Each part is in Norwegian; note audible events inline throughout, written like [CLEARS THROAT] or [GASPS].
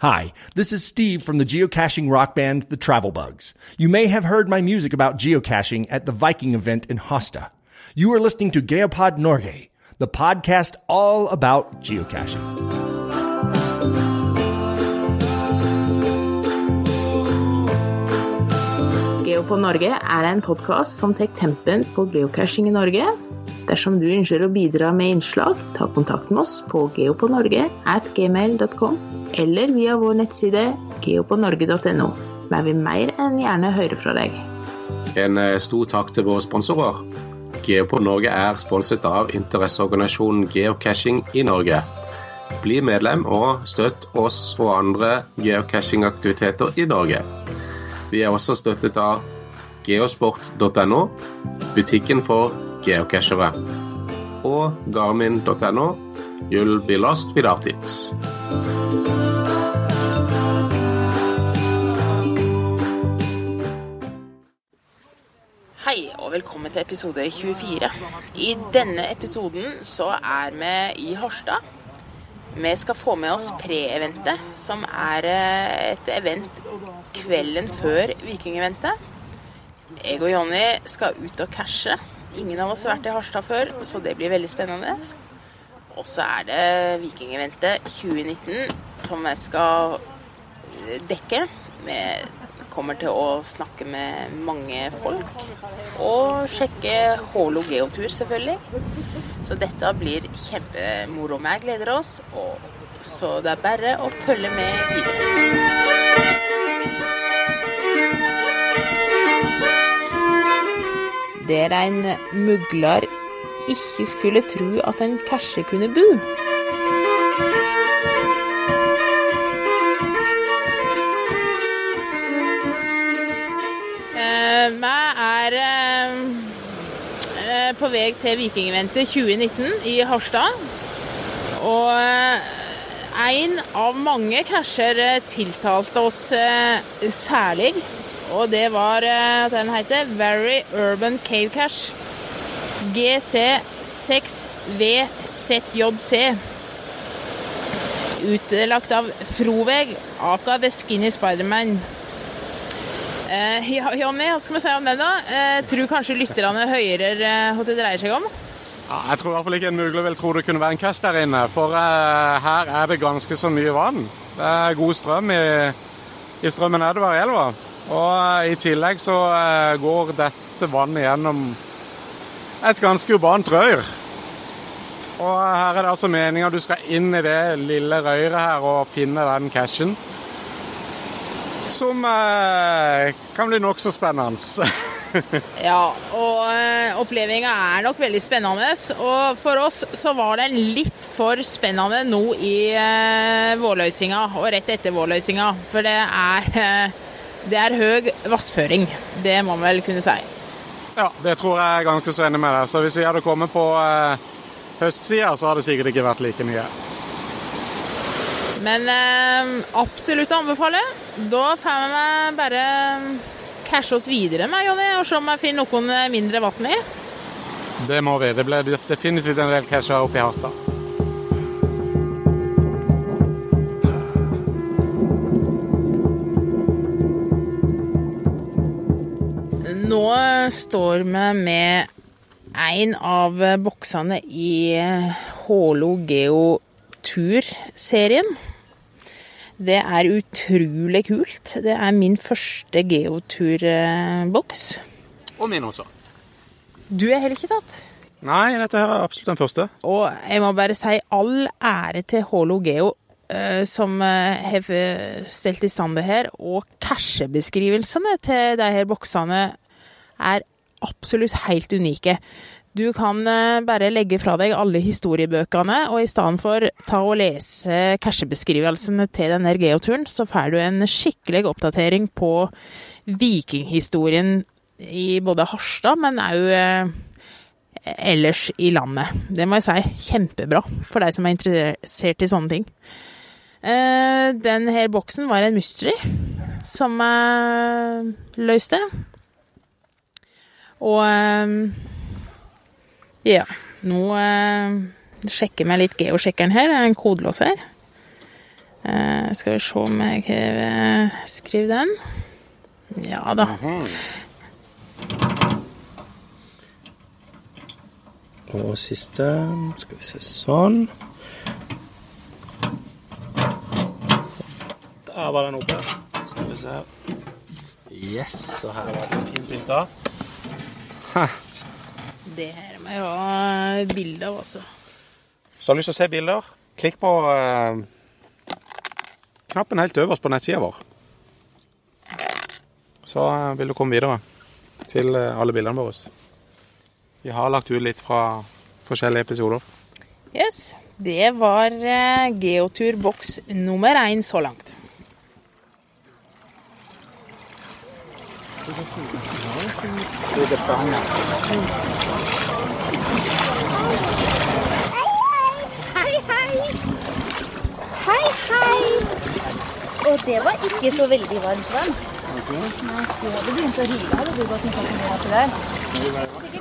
Hi, this is Steve from the geocaching rock band The Travel Bugs. You may have heard my music about geocaching at the Viking event in Hosta. You are listening to Geopod Norge, the podcast all about geocaching. Geopod Norge er en podkast som tar tempen på geocaching i Norge. Dersom du ønsker å bidra med innslag, ta kontakt med oss på geoponorge at gmail.com eller via vår nettside geopodnorge.no. Vi vil mer enn gjerne høre fra deg. En eh, stor takk til våre sponsorer. Geopod Norge er sponset av interesseorganisasjonen Geocaching i Norge. Bli medlem og støtt oss og andre geocachingaktiviteter i Norge. Vi er også støttet av geosport.no, butikken for geocachere, og garmin.no, you'll be lost without it. Hei og velkommen til episode 24. I denne episoden så er vi i Harstad. Vi skal få med oss pre-eventet, som er eh, et event kvelden før Viking-eventet. Jeg og Jonny skal ut og cashe. Ingen av oss har vært i Harstad før, så det blir veldig spennende. Og så er det Viking-eventet 2019 som jeg skal dekke. Vi kommer til å snakke med mange folk. Og sjekke Holo Geotur, selvfølgelig. Så dette blir kjempemoro. Vi gleder oss. Og så det er bare å følge med videre. Der en mugler ikke skulle tro at en kanskje kunne bo. Eh, Vi er eh, på vei til Vikingeventet 2019 i Harstad. Og eh, en av mange eh, tiltalte oss eh, særlig. Og det var eh, den heter Very Urban Cave Cache. GC6VZJC. Utlagt av Froveg, aka The Skinny Spiderman. Eh, Jonny, hva skal vi si om den, da? Eh, tror kanskje lytterne hører eh, hva det dreier seg om? Ja, jeg tror i hvert fall ikke en mugler vil tro det kunne være en cash der inne, for eh, her er det ganske så mye vann. Det er god strøm i, i strømmen nedover i elva. Og eh, i tillegg så eh, går dette vannet gjennom et ganske urbant rør. Og her er det altså meninga du skal inn i det lille røyret her og finne den cashen. Som eh, kan bli nokså spennende. [LAUGHS] Ja, og uh, opplevelsen er nok veldig spennende. Og for oss så var den litt for spennende nå i vårløsninga, og rett etter vårløsninga. For det er, det er høy vassføring. Det må man vel kunne si. Ja, det tror jeg er ganske så enig med deg. Så hvis vi hadde kommet på eh, høstsida, så hadde det sikkert ikke vært like mye. Men eh, absolutt anbefale. Da får vi bare cashe oss videre med, Jonny, og se om jeg finner noen mindre vann i. Det må vi. Det ble definitivt en del casher oppe i Harstad. Nå står vi med en av boksene i Hålo Geo Tur-serien. Det er utrolig kult. Det er min første geoturboks. Og min også. Du er heller ikke tatt. Nei, dette er absolutt den første. Og jeg må bare si all ære til Hålo Geo, eh, som eh, har stelt i stand det her. Og cashebeskrivelsene til de her boksene er absolutt helt unike. Du kan eh, bare legge fra deg alle historiebøkene, og i stedet for ta og lese cashebeskrivelsene til denne geoturen, så får du en skikkelig oppdatering på vikinghistorien i både Harstad, men òg ellers i landet. Det må jeg si, kjempebra for deg som er interessert i sånne ting. Denne Den her boksen var en mystery som jeg løste. Og eh, ja, nå eh, sjekker vi litt geosjekkeren her. Det er en kodelås her. Eh, skal vi se om jeg eh, skriver den. Ja da. Og siste Skal vi se sånn. Der var den oppe. Skal vi se. Yes, og her var den fint pynta. Det her må jeg ha bilde av, altså. Hvis du har lyst til å se bilder, klikk på eh, knappen helt øverst på nettsida vår. Så eh, vil du komme videre til eh, alle bildene våre. Vi har lagt ut litt fra forskjellige episoder. Yes. Det var eh, Geotur boks nummer én så langt. Hei, hei. Hei, hei. Og det var ikke så veldig varmt vann.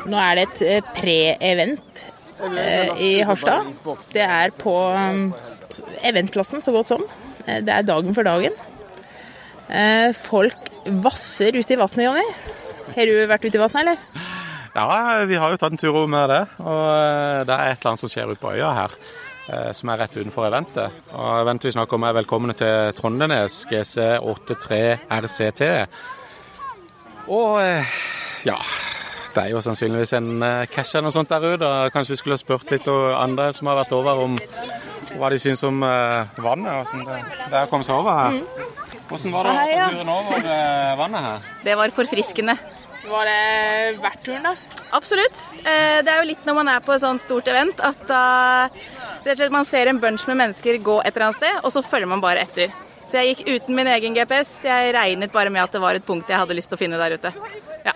Nå er det et eh, pre-event eh, i Harstad. Det er på um, eventplassen så godt som. Eh, Det er dagen for dagen. Folk vasser ute i vannet, Jonny. Har du vært ute i vannet, eller? Ja, vi har jo tatt en tur over med det. Og eh, det er et eller annet som skjer ute på øya her. eh, Som er rett utenfor eventet. Og eventet vi snakker om er 'Velkommen til Trondenes GC83 RCT'. Og eh, ja Det er jo sannsynligvis en cash eller noe sånt der ute. og Kanskje vi skulle ha spurt litt og andre som har vært over, om hva de syns om vannet. Hvordan det, det er å komme seg over her. Hvordan var det å få turen over vannet her? Det var forfriskende. Var det verdt turen, da? Absolutt. Eh, Det er jo litt når man er på et sånt stort event at da rett og slett man ser en bunch med mennesker gå et eller annet sted, og så følger man bare etter. Så jeg gikk uten min egen GPS. Jeg regnet bare med at det var et punkt jeg hadde lyst til å finne der ute. Ja.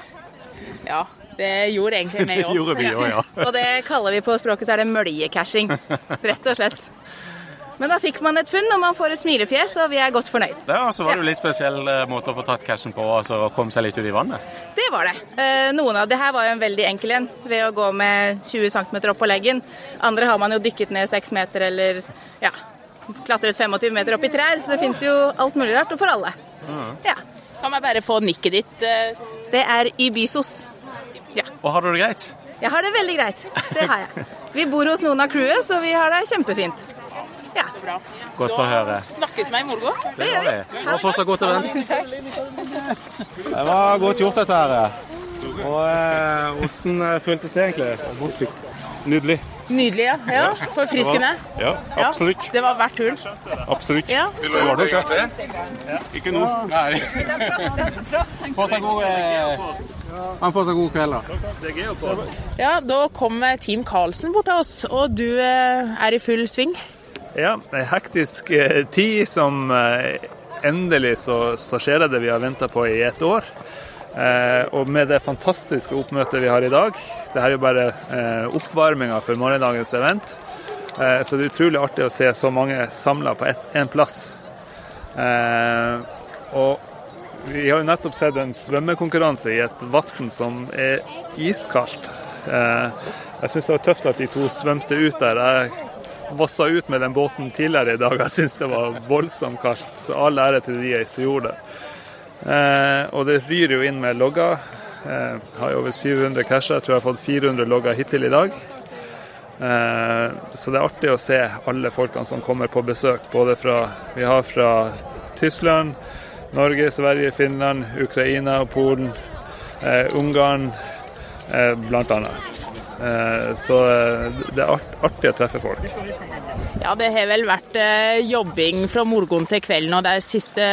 Ja, det gjorde egentlig [LAUGHS] meg òg. Gjorde vi òg, ja. Og det kaller vi på språket så er det møljecashing, Rett og slett. Men da fikk man et funn, og man får et smilefjes, og vi er godt fornøyd. Ja, og så var det jo litt spesiell eh, måte å få tatt cashen på, altså å komme seg litt ut i vannet. Det var det. Eh, Noen av det her var jo en veldig enkel en, ved å gå med 20 cm opp på leggen. Andre har man jo dykket ned 6 meter eller ja, klatret 25 meter opp i trær, så det fins jo alt mulig rart, og for alle. Ja. Kan jeg bare få nikket ditt? eh? Det er Ibisos. Ja. Og har du det greit? Jeg har det veldig greit. Det har jeg. Vi bor hos noen av crewet, så vi har det kjempefint. Ja. Bra. Godt å høre. Snakkes vi i morgen. Det gjør vi. Og fortsatt godt event. Det var godt gjort, dette her. Og eh, hvordan eh, føltes det egentlig? Nydelig. Nydelig, ja. ja. Forfriskende. Ja, Ja, absolutt. Det var verdt turen. Absolutt. Ja. Det en gang til? Ikke nå. Nei. Få seg god eh, Han får seg god kveld, da. ja, da kom eh, Team Karlsen bort til oss, og du eh, er i full sving. Ja, en hektisk eh, tid som eh, endelig så, så skjer det vi har venta på i et år. Eh, og med det fantastiske oppmøtet vi har i dag, det her er jo bare eh, oppvarminga for morgendagens event, eh, så det er utrolig artig å se så mange samla på én plass. Eh, og vi har jo nettopp sett en svømmekonkurranse i et vann som er iskaldt. Eh, jeg syns det var tøft at de to svømte ut der. Jeg vassa ut med den båten tidligere i dag. Jeg syns det var voldsomt kaldt. Så all ære til de som gjorde det. Eh, og det ryr jo inn med logger. Eh, har jo over 700 casher. Jeg tror jeg har fått 400 logger hittil i dag. Eh, så det er artig å se alle folkene som kommer på besøk. Både fra Vi har fra Tyskland, Norge, Sverige, Finland, Ukraina, og Polen, eh, Ungarn eh, blant annet. Eh, så eh, det er artig å treffe folk. Ja, det har vel vært eh, jobbing fra morgen til kvelden og de siste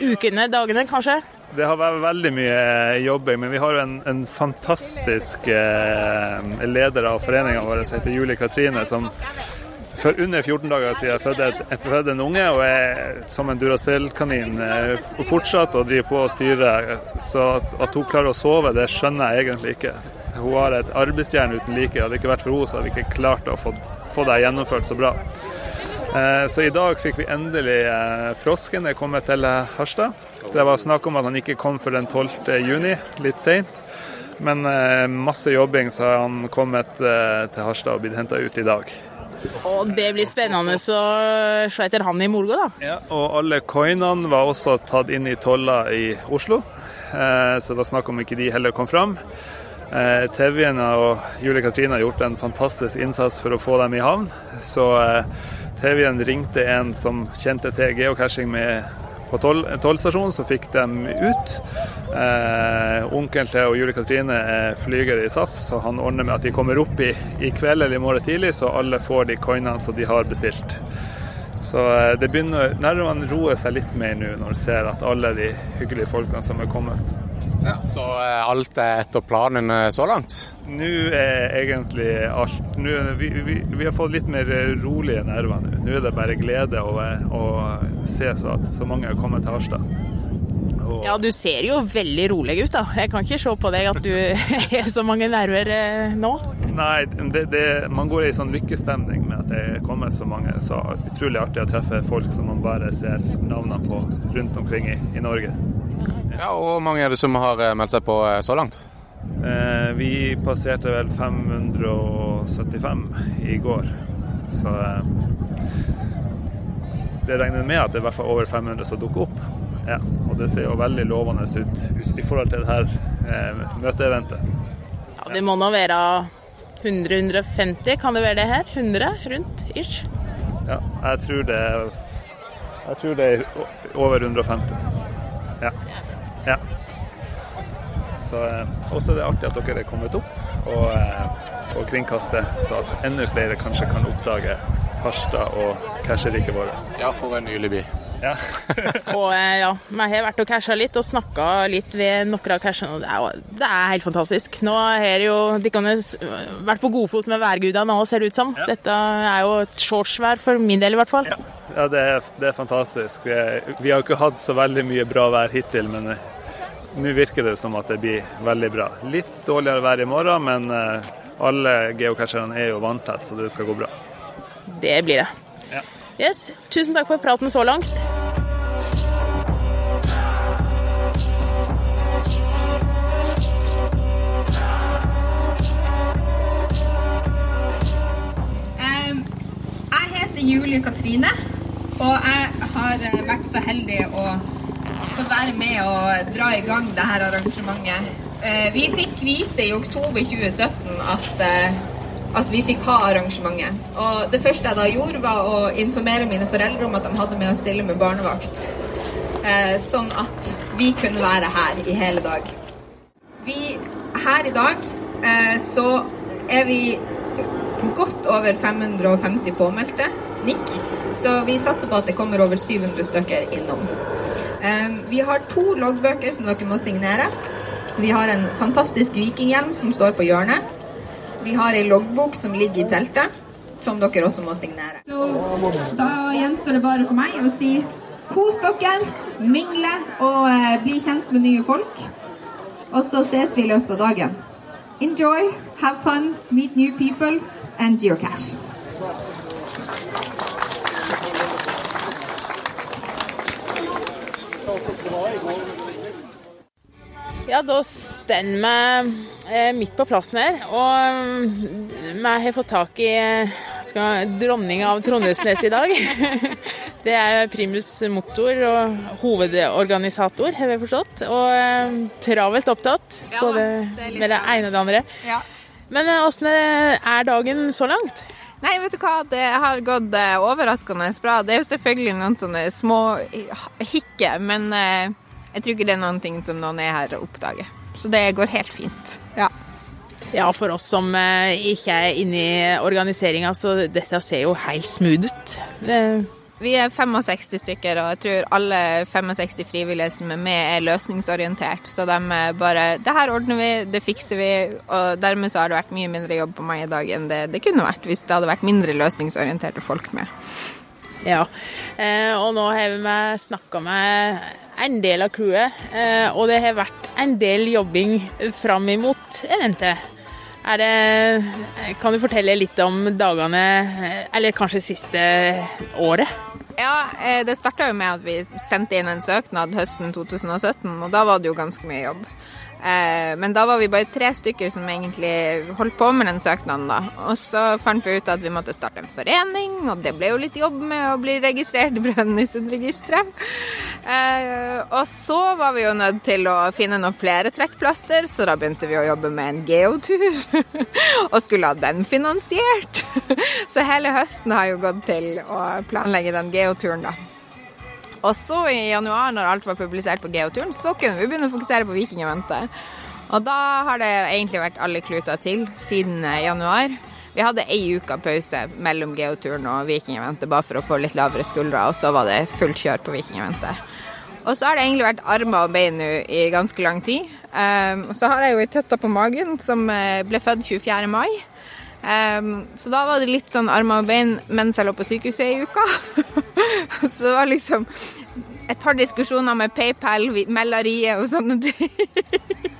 ukene, dagene kanskje? Det har vært veldig mye jobbing, men vi har jo en, en fantastisk leder av foreninga vår som heter Julie Katrine, som for under 14 dager siden fødte, et, fødte en unge og er som en Duracell-kanin fortsatt og driver på og styrer. Så at hun klarer å sove, det skjønner jeg egentlig ikke. Hun har et arbeidsjern uten like. Hadde det ikke vært for henne, så hadde vi ikke klart å få, få det gjennomført så bra. Eh, Så i dag fikk vi endelig eh, frosken er kommet til eh, Harstad. Det var snakk om at han ikke kom før den 12. juni, litt seint. Men masse jobbing, så har han kommet til Harstad og blitt henta ut i dag. Og det blir spennende å se etter han i Molgå, da. Ja, og alle coinene var også tatt inn i tolla i Oslo, så det var snakk om ikke de heller kom fram. Eh, Tevjen og Julie Katrine har gjort en fantastisk innsats for å få dem i havn. Så eh, Tevjen ringte en som kjente til geocaching med på toll, tollstasjonen, så fikk dem ut. Eh, Onkelen til Julie Katrine er flyger i SAS, så han ordner med at de kommer opp i, i kveld eller i morgen tidlig, så alle får de coinene som de har bestilt. Så eh, det begynner nervene roer seg litt mer nå når du ser at alle de hyggelige folkene som er kommet. Ja, så eh, alt er etter planen eh, så langt? Nå er egentlig alt nå, vi, vi, vi, har fått litt mer rolige nerver nå. Nå er det bare glede å, å se så at så mange har kommet til Harstad. Og... Ja, du ser jo veldig rolig ut, da. Jeg kan ikke se på deg at du har [LAUGHS] så mange nerver nå. Nei, det, det, man går i sånn lykkestemning med at det er kommet så mange. Så utrolig artig å treffe folk som man bare ser navnene på rundt omkring i, i Norge. Ja, og Hvor mange er det som har eh, meldt seg på eh, så langt? Eh, vi passerte vel 575 i går. Så eh, det regner med at det er i hvert fall over 500 som dukker opp. Ja, og det ser jo veldig lovende ut, ut i forhold til det her eh, møteeventet. Ja, det må nå være 100-150, kan det være det her? 100 rundt ish? Ja, jeg tror det er, jeg tror det er over 150. Ja. ja. Så eh, også er det artig at dere er kommet opp og, eh, og kringkaster, så at enda flere kanskje kan oppdage Harstad og casheriket vårt. Ja, for en nylig by. Ja. [LAUGHS] og eh, ja, jeg har vært og casha litt og snakka litt ved noen av cashene. Det, er, det er helt fantastisk. Nå har jo de kan vært på godfot med værgudene òg, ser det ut som. Ja. Dette er jo et shortsvær for min del, i hvert fall. Ja, ja det, er, det, er, fantastisk. Vi, er, vi har jo ikke hatt så veldig mye bra vær hittil, men uh, nå virker det som at det blir veldig bra. Litt dårligere vær i morgen, men uh, alle geocacherne er jo vanntett, så det skal gå bra. Det blir det. Yes. Tusen takk for praten så langt. Julie Katrine, og jeg har eh, vært så heldig å få være med og dra i gang dette arrangementet. Eh, vi fikk vite i oktober 2017 at eh, at vi fikk ha arrangementet. Og det første jeg da gjorde, var å informere mine foreldre om at de hadde med å stille med barnevakt. Eh, sånn at vi kunne være her i hele dag. Vi her i dag eh, så er vi godt over 550 påmeldte. Nikk. Så vi satser på at det kommer over 700 stykker innom. Eh, vi har to loggbøker som dere må signere. Vi har en fantastisk vikinghjelm som står på hjørnet. Vi har ei loggbok som ligger i teltet, som dere også må signere. Så da gjenstår det bare for meg å si kos dere, mingle og eh, bli kjent med nye folk. Og så ses vi i løpet av dagen. Enjoy, have fun, meet new people and geocache. Ja, da står vi eh, midt på plassen her, og vi har fått tak i skal, dronninga av Trondheimsnes i dag. [LAUGHS] Det er primus motor og hovedorganisator, har vi forstått. Og eh, travelt opptatt, ja, både det med det ene og det andre. Ja. Men eh, åssen er dagen så langt? Nei, vet du hva, det har gått overraskende bra. Det er jo selvfølgelig noen sånne små hikker, men jeg tror ikke det er noen ting som noen er her og oppdager. Så det går helt fint. Ja. Ja, for oss som eh, ikke er inne i organiseringa, så dette ser jo helt smooth ut. Det... Vi er 65 stykker, og jeg tror alle 65 frivillige som er med, er løsningsorientert. Så de bare Det her ordner vi, det fikser vi. Og dermed så har det vært mye mindre jobb på meg i dag enn det det kunne vært hvis det hadde vært mindre løsningsorienterte folk med. Ja, eh, og nå har vi snakka med en del av crewet, eh, og det har vært en del jobbing fram imot eventet. Det, kan du fortelle litt om dagene, eh, eller kanskje siste året? Ja, det starta jo med at vi sendte inn en søknad høsten 2017, og da var det jo ganske mye jobb. Eh, men da var vi bare tre stykker som egentlig holdt på med den søknaden, da. Og så fant vi ut at vi måtte starte en forening, og det ble jo litt jobb med å bli registrert i Brønnøysundregisteret. Eh, og så var vi jo nødt til å finne noen flere trekkplaster, så da begynte vi å jobbe med en geotur. [LAUGHS] og skulle ha den finansiert. [LAUGHS] så hele høsten har jo gått til å planlegge den geoturen, da. Og så i januar, når alt var publisert på Geoturen, så kunne vi begynne å fokusere på Vikingeventet. Og da har det egentlig vært alle kluter til siden eh, januar. Vi hadde ei uke pause mellom Geoturen og Vikingeventet bare for å få litt lavere skuldre, og så var det fullt kjør på Vikingeventet. Og så har det egentlig vært armer og bein nå i ganske lang tid. Um, og så har jeg jo ei tøtta på magen som eh, ble født 24. mai. Um, så da var det litt sånn armer og bein mens jeg lå på sykehuset i uka. [LAUGHS] så det var liksom et par diskusjoner med PayPal, melderiet og sånne ting.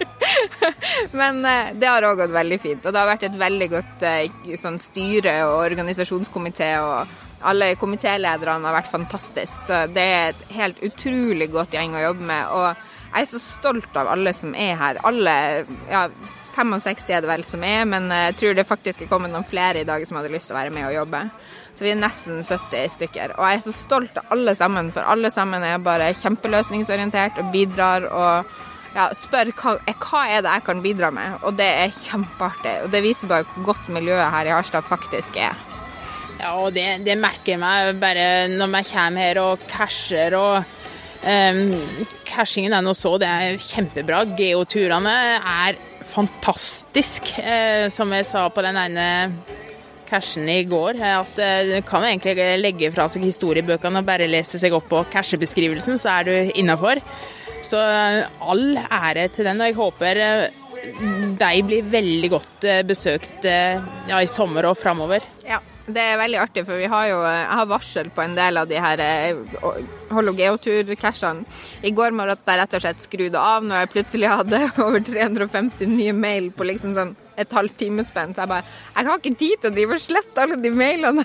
[LAUGHS] Men uh, det har òg gått veldig fint. Og det har vært et veldig godt uh, sånn styre og organisasjonskomité. og alle komitélederne har vært fantastiske. Så det er et helt utrolig godt gjeng å jobbe med. og jeg er så stolt av alle som er her. Alle, ja, 65 er det vel som er, men jeg tror det faktisk er kommet noen flere i dag som hadde lyst til å være med og jobbe. Så vi er nesten 70 stykker. Og jeg er så stolt av alle sammen, for alle sammen er bare kjempeløsningsorientert og bidrar og ja, spør hva, hva er det jeg kan bidra med. Og det er kjempeartig. Og det viser bare hvor godt miljøet her i Harstad faktisk er. Ja, og det, det merker jeg meg bare når jeg kommer her og casher og Um, cashingen er nå så, det er kjempebra. Geoturene er fantastisk. Uh, som jeg sa på den ene cashen i går, at uh, du kan egentlig legge fra seg historiebøkene og bare lese seg opp på cashebeskrivelsen, så er du innafor. Så all ære til den, og jeg håper de blir veldig godt besøkt ja, i sommer og framover. Ja. Det er veldig artig, for vi har jo, jeg har varsel på en del av de her hologeotur-cashene. I går morges jeg rett og slett skrudde av når jeg plutselig hadde [LAUGHS] over 350 nye mail på liksom sånn et halvt timespenn. Så jeg bare Jeg har ikke tid til å drive og slette alle de mailene.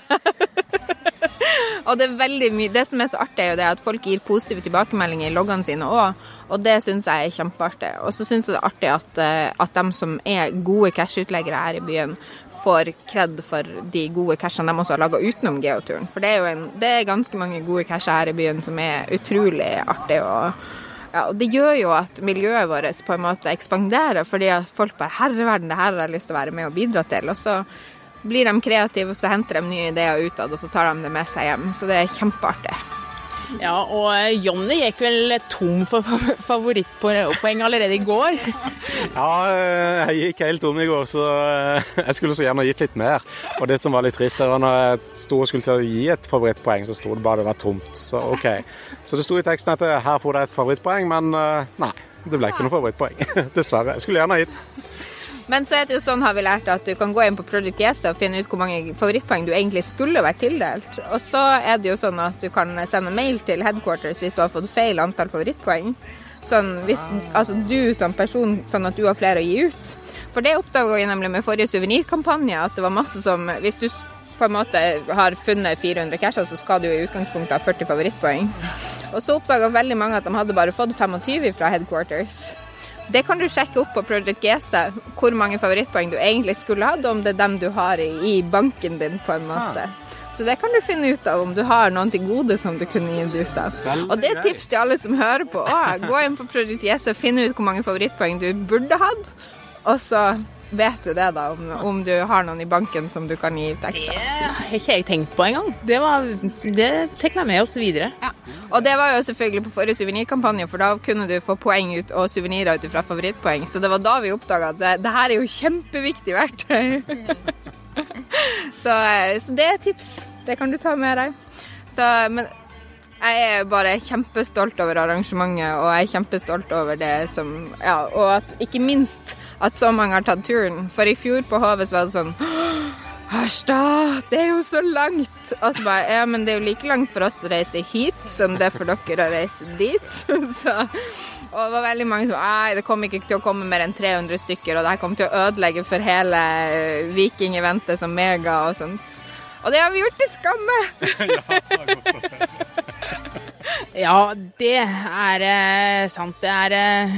[LAUGHS] og det er veldig mye Det som er så artig, er jo det at folk gir positive tilbakemeldinger i loggene sine òg. Og det syns jeg er kjempeartig. Og så syns jeg det er artig at, eh, at de som er gode cash-utleggere her i byen, får kred for de gode cashene de også har laga utenom geoturen. For det er jo en, det er ganske mange gode casher her i byen som er utrolig artig. og ja, og Det gjør jo at miljøet vårt på en måte ekspanderer, fordi at folk bare 'Herreverden, det her har jeg lyst til å være med og bidra til'. Og så blir de kreative, og så henter de nye ideer utad, og så tar de det med seg hjem. Så det er kjempeartig. Ja, og Jonny gikk vel tom for favorittpoeng allerede i går? Ja, jeg gikk helt tom i går, så jeg skulle så gjerne gitt litt mer. Og det som var litt trist, det var når jeg sto og skulle til å gi et favorittpoeng, så sto det bare det var tomt. Så OK. Så det sto i teksten at her får du et favorittpoeng, men nei. Det ble ikke noe favorittpoeng. [LAUGHS] Dessverre. Jeg skulle gjerne ha gitt. Men så er det jo sånn har vi lært at du kan gå inn på Project Gesta og finne ut hvor mange favorittpoeng du egentlig skulle vært tildelt. Og så er det jo sånn at du kan sende mail til headquarters hvis du har fått feil antall favorittpoeng. Sånn hvis, altså du som person, sånn at du har flere å gi ut. For det oppdaga vi nemlig med forrige suvenirkampanje, at det var masse som Hvis du på en måte har funnet 400 casher, så skal du i utgangspunktet ha 40 favorittpoeng. Og så oppdaga veldig mange at de hadde bare fått 25 fra headquarters. Det kan du sjekke opp på Project GC, hvor mange favorittpoeng du egentlig skulle hatt, om det er dem du har i banken din, på en måte. Så det kan du finne ut av om du har noen til gode som du kunne gitt ut av. Og det er et tips til alle som hører på. Å, Gå inn på Project GC og finne ut hvor mange favorittpoeng du burde hatt, og så vet du det, da, om, om, du har noen i banken som du kan gi ut ekstra? Det har ikke jeg tenkt på engang. Det, var, det jeg med oss videre. Ja. Og det var jo selvfølgelig på forrige suvenirkampanje, for da kunne du få poeng ut og suvenirer ut fra favorittpoeng. Så det var da vi oppdaga at det, det, her er jo kjempeviktig verktøy. [LAUGHS] så, så, det er tips. Det kan du ta med deg. Så, men jeg er bare kjempestolt over arrangementet, og jeg er kjempestolt over det som Ja, og at ikke minst at så mange har tatt turen. For i fjor på Hovet var det sånn Harstad, det er jo så langt! Og så bare Ja, men det er jo like langt for oss å reise hit som det er for dere å reise dit. [LAUGHS] så og det var veldig mange som Nei, det kom ikke til å komme mer enn 300 stykker, og det her kom til å ødelegge for hele eh, vikingeventet som mega og sånt. Og det har vi gjort til skamme! Ja, det er eh, sant. Det er, eh,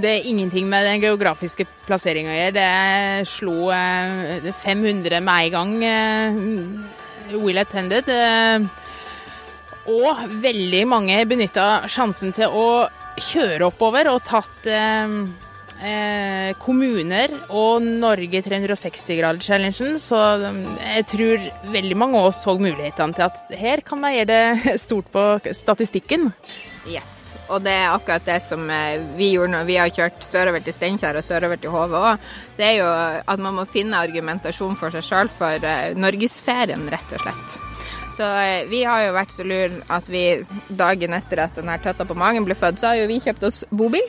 det er ingenting med den geografiske plasseringa å gjøre. Det slo eh, 500 med en gang. eh, Will attended. eh, og veldig mange benytta sjansen til å kjøre oppover og tatt eh, kommuner og Norge 360-grader-challengen. Så eh, jeg tror veldig mange av oss så mulighetene til at her kan man gjøre det [LAUGHS] stort på statistikken. Yes. Og det er akkurat det som eh, vi gjorde når vi har kjørt sørover til Steinkjer og sørover til Hove òg. Det er jo at man må finne argumentasjon for seg sjøl for eh, norgesferien, rett og slett. Så eh, vi har jo vært så lur at vi dagen etter at denne tøtta på magen ble født, så har jo vi kjøpt oss bobil.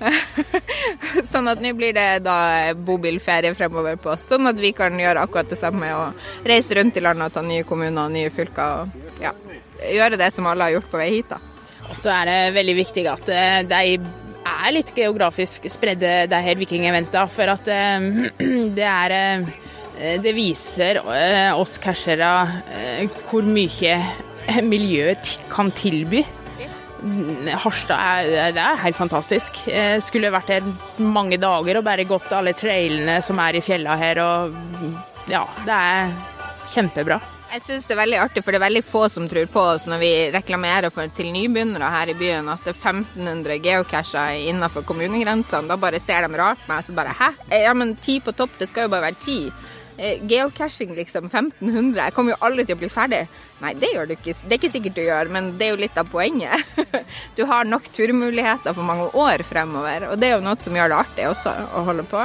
[LAUGHS] sånn at nå blir det da bobilferie fremover på oss, sånn at vi kan gjøre akkurat det samme og reise rundt i landet og ta nye kommuner og nye fylker og ja, gjøre det som alle har gjort på vei hit, da. Og så er det veldig viktig at eh, de er litt geografisk spredde, de her vikingeventa, For at eh, [CLEARS THROAT] det er eh, Det viser oss cashere eh, hvor mye miljøet kan tilby. Harstad er, det er helt fantastisk. Jeg Skulle vært her mange dager og bare gått alle trailene som er i fjella her. Og ja, det er kjempebra. Jeg syns det er veldig artig, for det er veldig få som tror på oss når vi reklamerer for til nybegynnere her i byen at det er 1500 geocacher innenfor kommunegrensene. Da bare ser de rart på meg, så bare hæ? Eh, Ja, men ti på topp, det skal jo bare være ti. Eh, Geocaching, liksom. 1500. Jeg kommer jo aldri til å bli ferdig. Nei, det gjør du ikke. Det er ikke sikkert du gjør, men det er jo litt av poenget. [LAUGHS] Du har nok turmuligheter for mange år fremover, og det er jo noe som gjør det artig også å holde på.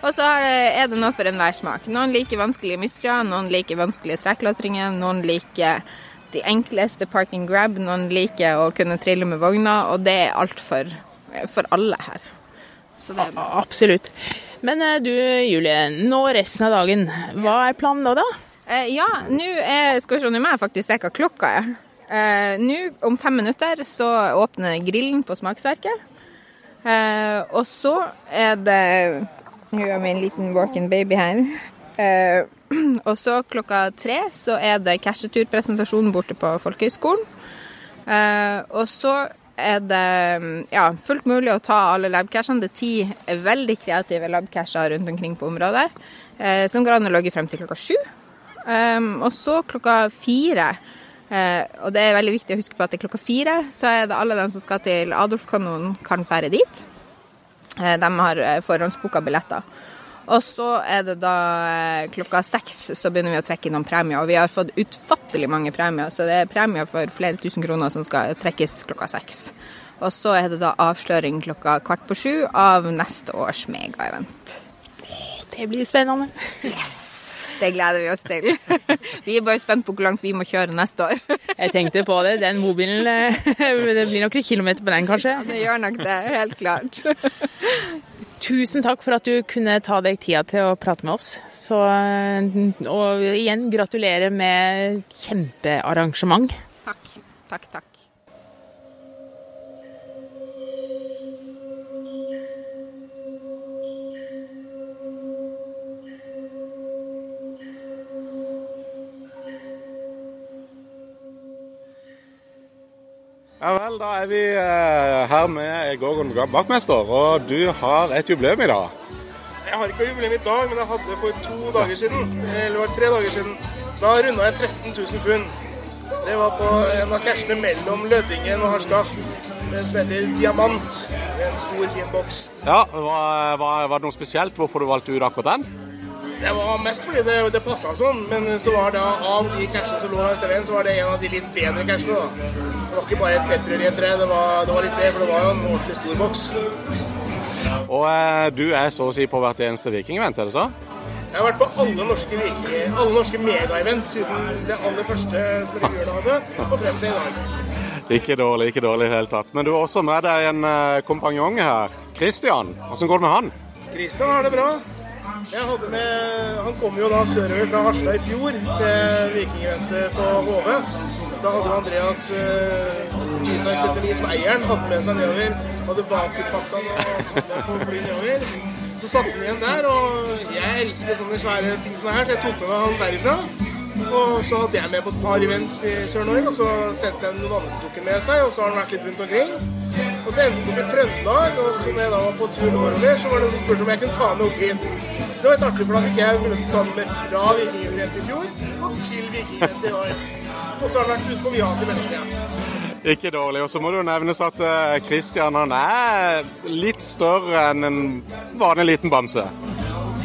Og så er det- noe for enhver smak. Noen liker vanskelige mysterier, noen liker vanskelige trekklatringer, noen liker de enkleste park and grab, noen liker å kunne trille med vogna, og det er alt for, for alle her. Er. Absolutt. Men eh, du Julie, nå resten av dagen, hva er planen nå da? Eh, ja, nå er Skal vi se, nå må jeg faktisk se hva klokka er. Eh, nå, om fem minutter, så åpner grillen på Smaksverket. Eh, og så er det Nå har vi en liten walk-in baby her. Eh, [CLEARS THROAT] og så klokka tre så er det casheturpresentasjon borte på Folkehøgskolen. Eh, og så er det ja, fullt mulig å ta alle labcashene. Det er ti veldig kreative labcasher rundt omkring på området, eh, som går an å logge frem til klokka sju. Um, og så klokka fire, eh, og det er veldig viktig å huske på at det er klokka fire, så er det alle dem som skal til Adolfkanonen, kan fære dit. Eh, de har eh, forhåndsbooka billetter. Og så er det da eh, klokka seks så begynner vi å trekke noen premier. Og vi har fått utfattelig mange premier, så det er premier for flere tusen kroner som skal trekkes klokka seks. Og så er det da avsløring klokka kvart på sju av neste års megaevent. Det blir spennende. Yes! Det gleder vi oss til. [LAUGHS] Vi er bare spent på hvor langt vi må kjøre neste år. [LAUGHS] Jeg tenkte på det, den mobilen, eh, [LAUGHS] det blir noen kilometer på den kanskje. Det gjør nok det, helt klart. Tusen takk for at du kunne ta deg tida til å prate med oss. Så, eh, og igjen gratulerer med kjempearrangement. Takk, takk, takk. Ja vel, da er vi eh, her med Gorgon bakmester, og du har et jubileum i dag. Jeg har ikke jubileum i dag, men jeg hadde det for to dager siden, eller var tre dager siden. Da runda jeg 13 000 funn. Det var på en av cashene mellom Lødingen og Harstad. Den som heter Diamant. En stor, fin boks. Ja, var, var, var det noe spesielt hvorfor du valgte ut akkurat den? Det var mest fordi det, det passa sånn, men så var det av de cashene som lå langs veien, så var det en av de litt bedre cashene. da. Var ikke bare et nettrør i et tre, det var, det var litt mer, for det var jo en ordentlig stor boks. Og eh, du er så å si på hvert eneste vikingevent, er det så? Jeg har vært på alle norske, vikinger- alle norske megaevent siden det aller første som hadde, og frem til i dag. Ikke dårlig, ikke dårlig i det hele tatt. Men du har også med deg en eh, kompanjong her. Christian, åssen går det med han? Kristian har det bra. Med, Han kom jo da sørover fra Harstad i fjor til vikingeventet på HV. Da hadde Andreas uh, G-Sack79 som eieren hadde med seg nedover. Hadde vakuumpakka den på fly nedover. Så satte han igjen der, og jeg elsker sånne svære ting som det her, så jeg tok med meg han derifra. Og så hadde jeg med på et par event i Sør-Norge, og så sendte jeg noen andre tok med seg, og så har han vært litt rundt omkring. Og så endte det i Trøndelag, og så når jeg da var på tur nordover, så var det noen som spurte om jeg kunne ta med opp hit. Så det var litt artig, for da fikk jeg mulighet til å ta med fra Vikingevent i fjor og til Vikingevent i år. Og så har han vært ute på Viat i mellomtida. Ikke dårlig. Og så må det jo nevnes at Kristian Christian han er litt større enn en vanlig liten bamse.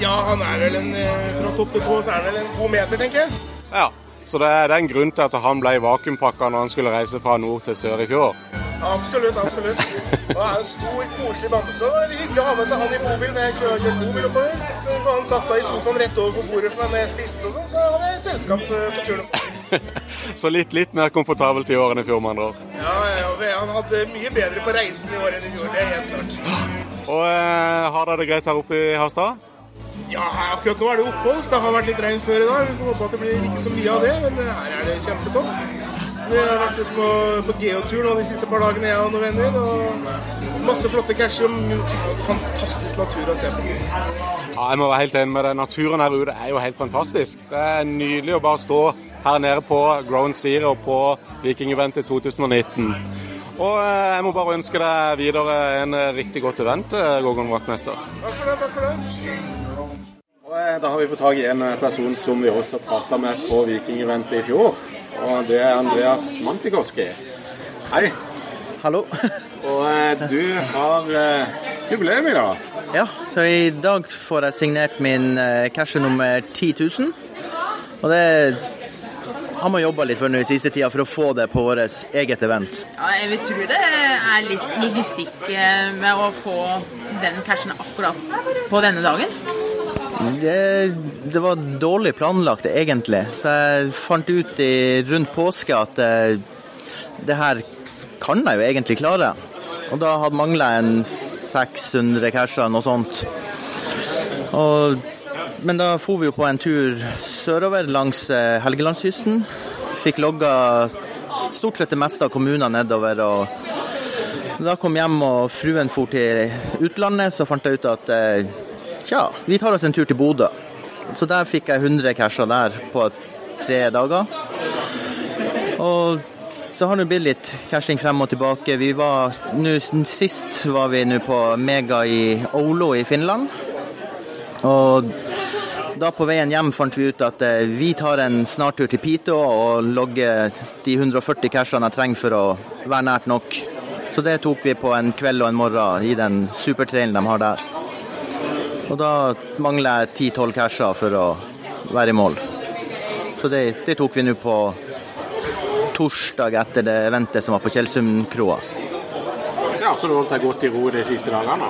Ja, han er vel en eh, Fra topp til tå så er han vel en to meter, tenker jeg. Ja. Så det er en grunn til at han ble vakuumpakka når han skulle reise fra nord til sør i fjor. Absolutt, absolutt. Og det er en stor, koselig bamse. og Det er hyggelig å ha med seg han i bobil, for jeg kjører kjørt bobil oppover. Og han satt da i sofaen rett overfor bordet når jeg spiste og sånn, så hadde jeg selskap eh, på turen. [LAUGHS] Så litt, litt mer komfortabelt i år enn i fjor, med andre ord. Ja, ja, han hadde mye bedre på reisen i år enn i fjor, det er helt klart. [GASPS] Og eh, har dere det greit her oppe i Harstad? Ja, akkurat nå er det opphold, så det har vært litt regn før i dag. Vi får håpe at det blir ikke så mye av det, men eh, her er det kjempetopp. Vi har vært ute på, på geotur de siste par dagene, jeg og noen venner. Og masse flotte casher og fantastisk natur å se på. Ja, jeg må være helt enig med deg. Naturen her ute er jo helt fantastisk. Det er nydelig å bare stå her nede på Ground Zero på Vikingeventet 2019. Og eh, jeg må bare ønske deg videre en riktig godt event, eh, Gorgon Vaktmester. Takk for det, takk for det. Og eh, Da har vi fått tak i en person som vi også prata med på Vikingeventet i fjor. Og det er Andreas Mantikoski. Hei. Hallo. [LAUGHS] Og du har jubileum i dag. Ja, så i dag får jeg signert min eh, nummer 10 000. Og det har man jobba litt for nå i siste tida for å få det på vårt eget event. Ja, jeg vil tro det er litt logistikk eh, med å få den cashen akkurat på denne dagen. Det, det var dårlig planlagt, egentlig. Så jeg fant ut i, rundt påske at eh, det her kan jeg jo egentlig klare. Og da hadde mangla en 600 casher, noe sånt. Og, men da for vi jo på en tur sørover langs eh, Helgelandskysten. Fikk logga stort sett det meste av kommunene nedover. og Da kom hjem og fruen for til utlandet, så fant jeg ut at eh, tja, vi tar oss en tur til Bodø. Så der fikk jeg 100 casher der på tre dager. Og så har det blitt litt cashing frem og tilbake. Vi var, nu, Sist var vi nå på Mega i Oulu i Finland. Og da på veien hjem fant vi ut at eh, vi tar en snartur til Piteå og logger de 140 cashene jeg trenger for å være nært nok. Så det tok vi på en kveld og en morgen i den supertrailen de har der. Og da mangler jeg 10-12 casher for å være i mål. Så det, det tok vi nå på torsdag etter det eventet som var på Tjeldsundkroa. Ja, Så du holdt deg godt i ro de siste dagene?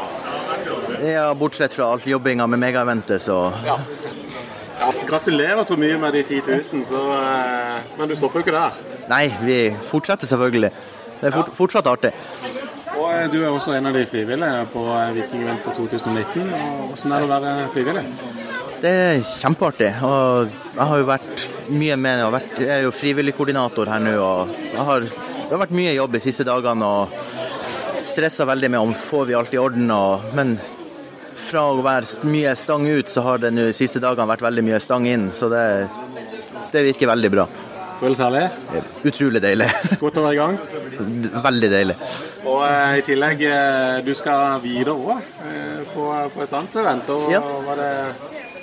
Ja, bortsett fra all jobbinga med megaeventet, så Ja. Ja. Gratulerer så mye med de 10 000, så, eh, men du stopper jo ikke der. Nei, vi fortsetter selvfølgelig. Det er fort, fortsatt artig. Og eh, Du er også en av de frivillige på Vikingvenn på 2019. og Hvordan er det å være frivillig? Det er kjempeartig. Og jeg har jo vært mye med og vært, Jeg er jo frivilligkoordinator her nå. og har, Det har vært mye jobb de siste dagene og stressa veldig med om får vi alt i orden. Og, men fra å være mye stang ut, så har det nå siste dagene vært veldig mye stang inn. Så det, det virker veldig bra. Føles herlig? Utrolig deilig. [LAUGHS] Godt å være i gang? Veldig deilig. Og eh, i tillegg, eh, du skal videre òg eh, på, på et annet event. Og Ja. var det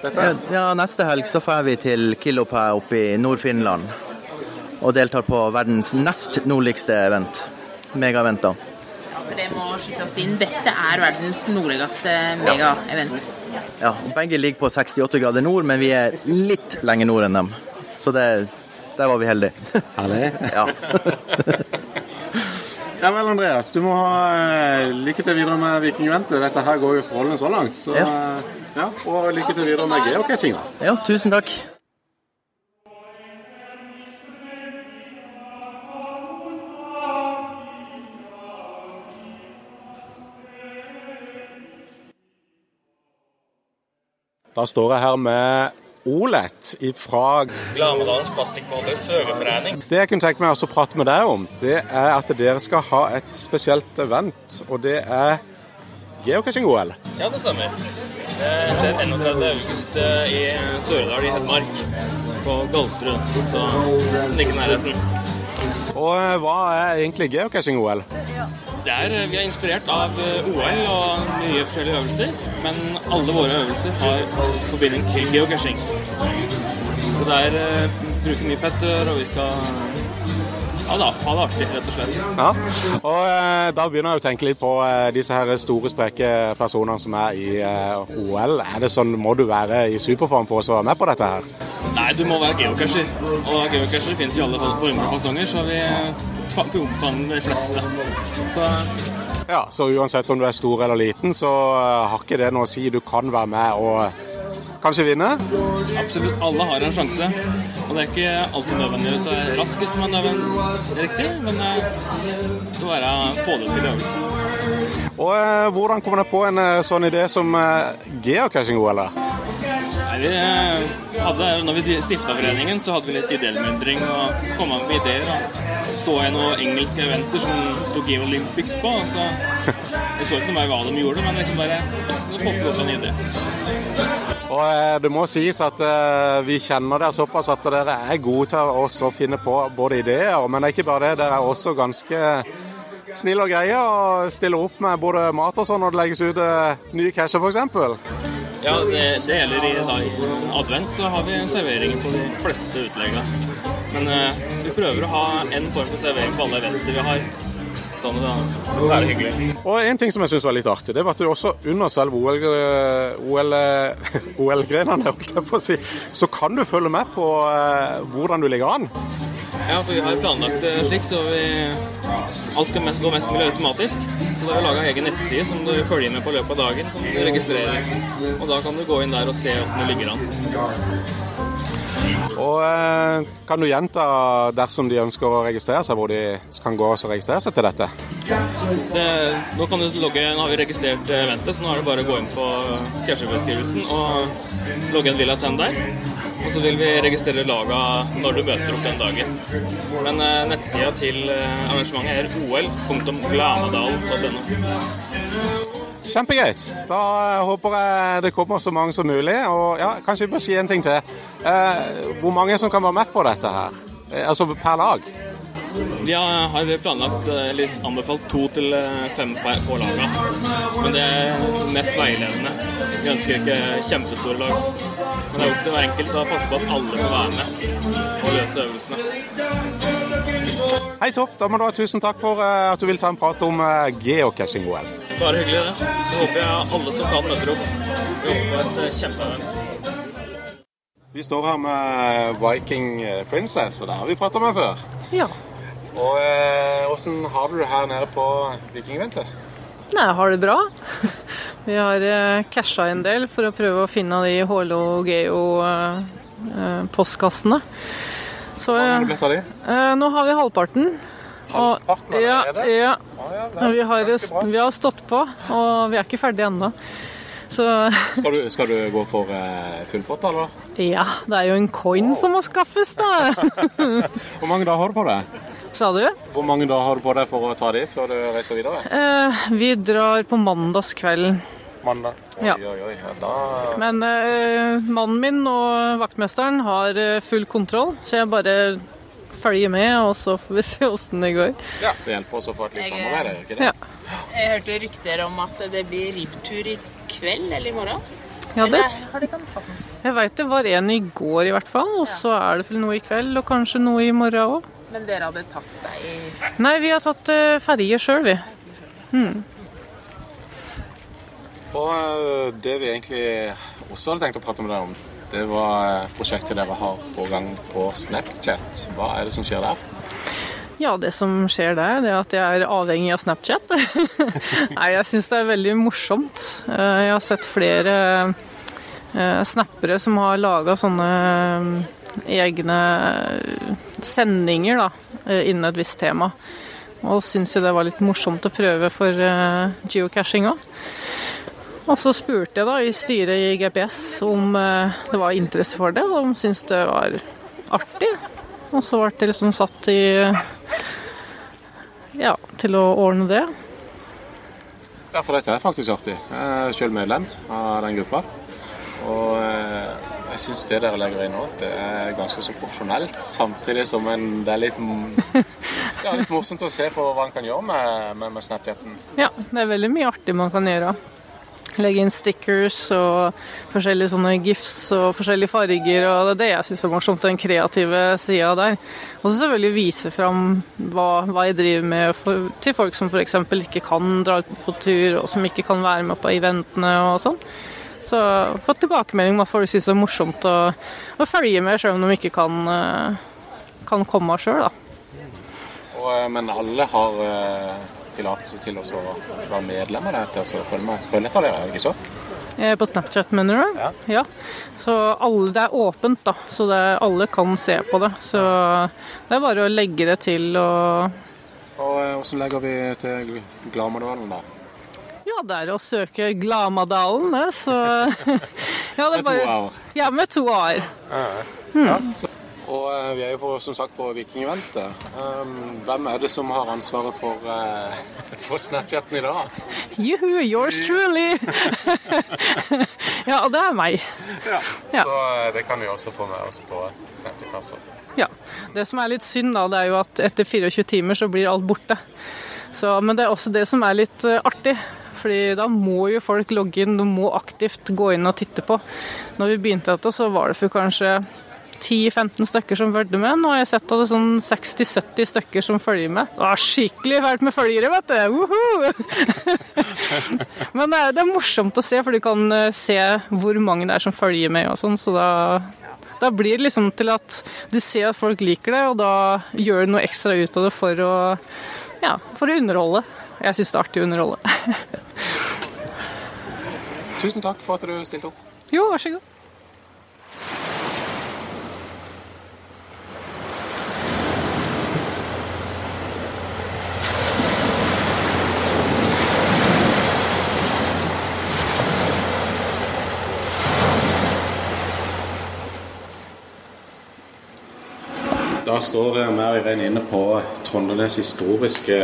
dette? Ja, ja, neste helg så drar vi til Kilopää oppe i Nord-Finland. Og deltar på verdens nest nordligste event. Megaeventer. For det må skytes inn. Dette er verdens nordligste megaevent. Ja, begge ligger på 68 grader nord, men vi er litt lenger nord enn dem. Så det, der var vi heldige. Herlig. [LAUGHS] Ja. Ja vel, Andreas. Du må ha eh, lykke til videre med Vikingventet. Dette her går jo strålende så langt. Så, Ja. eh, ja, og lykke til videre med geocachinga. ja, tusen takk. Da står jeg her med Olet fra Glamedalens Plastikkbollers svømmeforening. Det jeg kunne tenke meg å prate med deg om, det er at dere skal ha et spesielt event. Og det er geocaching-OL. Ja, det stemmer. Det skjer 31. august eh, i Sørdal i Hedmark. på Galterud, så like nærheten. Og eh, hva er egentlig geocaching-OL? Det er, vi er inspirert av eh, OL og mye forskjellige øvelser, men alle våre øvelser har forbinding til geocaching. Så det er vi bruker mye petter, og vi skal ja da, ha det artig, rett og slett. Ja, og eh, da begynner jeg å tenke litt på eh, disse her store, spreke personene som er i eh, OL. Er det sånn, Må du være i superform for å være med på dette her? Nei, du må være geocacher. Og geocacher finnes i alle former og fasonger, så vi omfavner de fleste. Så Ja, Så uansett om du er stor eller liten, så eh, har ikke det noe å si. Du kan være med og kanskje vinne. absolutt alle har en sjanse. Og det er ikke alltid nødvendig å være raskest man er riktig, men eh, det må være få det til i øvelsen. Og eh, hvordan kom dere på en eh, sånn idé som eh, geocaching-OL? Nei, vi eh, hadde, når vi stifta foreningen, så hadde vi litt idémyndring og kom med ideer. Og så jeg noen engelske eventer som sto i Olympics på. Så jeg så ikke noe mer hva de gjorde, men liksom bare det poppet opp en idé. Og eh, Det må sies at eh, vi kjenner dere såpass at dere er gode til å finne på både ideer, men det er ikke bare det. Dere er også ganske snille og greie og stiller opp med både mat og sånn når det legges ut nye casher f.eks. Ja, det, det gjelder i, dag. i advent, så har vi serveringer på de fleste utleggene. Men eh, vi prøver å ha en form for servering på alle eventer vi har. Sånn da, det er hyggelig. Og en ting som jeg syns var litt artig, det var at du også under selve OL, OL, [LAUGHS] OL-grenene, holdt jeg på å si, så kan du følge med på eh, hvordan du ligger an. Ja, for vi har planlagt det slik, så vi, alt skal mest, gå mest mulig automatisk. Så da har vi laga egen nettside som du følger med på løpet av dagen, som du registrerer. Og da kan du gå inn der og se hvordan det ligger an. Og eh, kan du gjenta dersom de ønsker å registrere seg, hvor de kan gå og registrere seg til dette? Det, nå kan du logge, nå har vi registrert eventet, så nå er det bare å gå inn på casherbeskrivelsen og logge en Villa 10 der. Og så vil vi registrere laga når du møter opp den dagen. Men eh, nettsida til eh, arrangementet er ol.glanadalen.no. Kjempegreit. Da eh, håper jeg det kommer så mange som mulig. Og ja, kanskje vi bør si en ting til. Eh, hvor mange som kan være med på dette her? Eh, altså per lag? Vi har planlagt, eh, eller anbefalt to til eh, fem på laga. Men det er mest veiledende. Vi ønsker ikke kjempestore lag. Men det er opp til hver enkelt å passe på at alle får være med og løse øvelsene. Hei, Topp. Da må du ha tusen takk for eh, at du vil ta en prat om geocaching-OL. Bare hyggelig, det. Så håper jeg alle som kan, møter opp. Vi håper på et kjempeevent. Vi står her med Viking Princess, og det har vi prata med før. Ja. Og eh, Åssen har du det her nede på Vikingeventet? Nei, jeg har det bra. [LAUGHS] Vi har eh, casha en del for å prøve å finne de HLO Geo-postkassene. Hvor mange har du det blitt av de? eh, nå har vi halvparten. Halvparten allerede? ja. ja, det ja Vi har, vi har stått på, og vi er ikke ferdige ennå. Så Skal du, skal du gå for uh, full pott, eller? ja, det er jo en coin som må skaffes, da. [LAUGHS] Hvor mange dager har du på deg? Sa du? Hvor mange dager har du på deg for å ta de før du reiser videre? Uh, vi drar på mandagskvelden. Mandag? Oi, Ja. oi, oi. Da Men uh, mannen min og vaktmesteren har full kontroll, så jeg bare følger med, og så får vi se åssen det går. Ja, det hjelper oss å få et litt samarbeid, gjør ikke det? Ja. Jeg hørte rykter om at det blir ribbtur i kveld eller i morgen. Ja, det, jeg veit det var en i går i hvert fall, og så er det vel noe i kveld, og kanskje noe i morgen òg. Men dere hadde tatt deg i Nei, vi har tatt uh, ferje sjøl, vi. Mm. Og eh, det vi egentlig også hadde tenkt å prate med deg om, det var eh, prosjektet dere har på gang på Snapchat. Hva er det som skjer der? Ja, det som skjer der, det er at jeg er avhengig av Snapchat. [LAUGHS] Nei, jeg syns det er veldig morsomt. Eh, Jeg har sett flere eh, snappere som har laga sånne eh, egne sendinger da, innen et visst tema. Og syns jo det var litt morsomt å prøve for geocaching òg. Og så spurte jeg da i styret i GPS om det var interesse for det, og de syntes det var artig. Og så ble det liksom satt i ja, til å ordne det. Ja, for dette er faktisk artig. Jeg er selv medlem av den gruppa. Og eh, Jeg syns det dere legger inn nå, det er ganske så profesjonelt. Samtidig som en, det er litt, [LAUGHS] ja, litt morsomt å se på hva en kan gjøre med, med, med Snapchaten. Ja, det er veldig mye artig man kan gjøre. Legge inn stickers og forskjellige sånne gifs og forskjellige farger. og Det er det jeg syns er morsomt, den kreative sida der. Og så selvfølgelig vise fram hva, hva jeg driver med for, til folk som f.eks. ikke kan dra ut på tur, og som ikke kan være med på eventene og sånn. Så fått tilbakemelding om at folk syns det er morsomt å, å, følge med, selv om de ikke kan, eh, kan komme sjøl, da. Og, eh, men alle har uh, tillatelse til å være medlem av det, til å følge, med, følge etter dere, ikke så? På Snapchat, mener du? Ja. ja. Så alle, det er åpent, da. Så det, alle kan se på det. Så det er bare å legge det til og Og Hvordan legger vi til Glamadalen, da? Ja, det er å søke Glamadalen, det. Så [LAUGHS] ja, det er bare... Med to a-er? Ja, med to a-er. Hmm. Ja, og uh, vi er jo på, som sagt på Vikingeventet. Um, hvem er det som har ansvaret for, uh, [LAUGHS] for Snapchaten i dag? Juhu, yours truly! [LAUGHS] ja, og det er meg. Ja, ja. Så uh, det kan vi også få med oss på Snapchat. Altså. Ja. Det som er litt synd, da, det er jo at etter 24 timer så blir alt borte. Så, men det er også det som er litt artig fordi da må jo folk logge inn, du må aktivt gå inn og titte på. Når vi begynte dette, så var det for kanskje 10-15 stykker som fulgte med. Nå har jeg sett at det er sånn 60-70 stykker som følger med. Det var skikkelig fælt med følgere, vet du! Men det er, det er, morsomt å se, for du kan eh, se hvor mange det er som følger med og sånn. Så da, da blir det liksom til at du ser at folk liker det, og da gjør du noe ekstra ut av det for å, ja, for å underholde. Jeg syns det er artig å underholde. Tusen takk for at du stilte opp. Jo, vær så god. Da står vi Irene inne på Trondenes historiske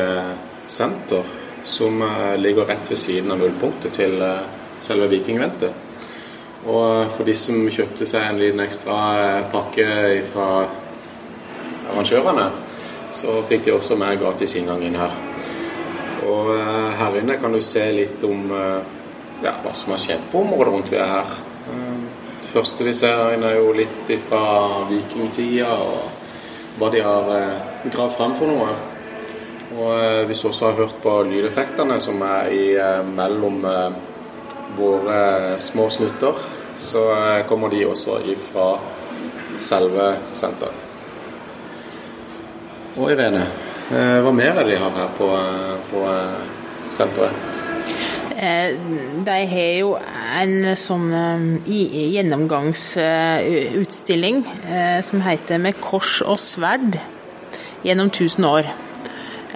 senter, som eh, ligger rett ved siden av nullpunktet til eh, selve Vikingventet. Og eh, for de som kjøpte seg en liten ekstra pakke fra arrangørene, så fikk de også med gratis inngang inn her. Og her inne kan du se litt om ja, hva som har skjedd på området rundt vi er her. Det første vi ser her inne er jo litt fra vikingtida, og hva de har gravd fram for noe. Og eh, hvis du også har hørt på lydeffektene som er i, eh, mellom eh, våre små snutter, så kommer de også ifra selve senteret. Og Irene, hva mer er det de har her på, på senteret? De har jo en sånn gjennomgangsutstilling som heter 'Med kors og sverd gjennom tusen år'.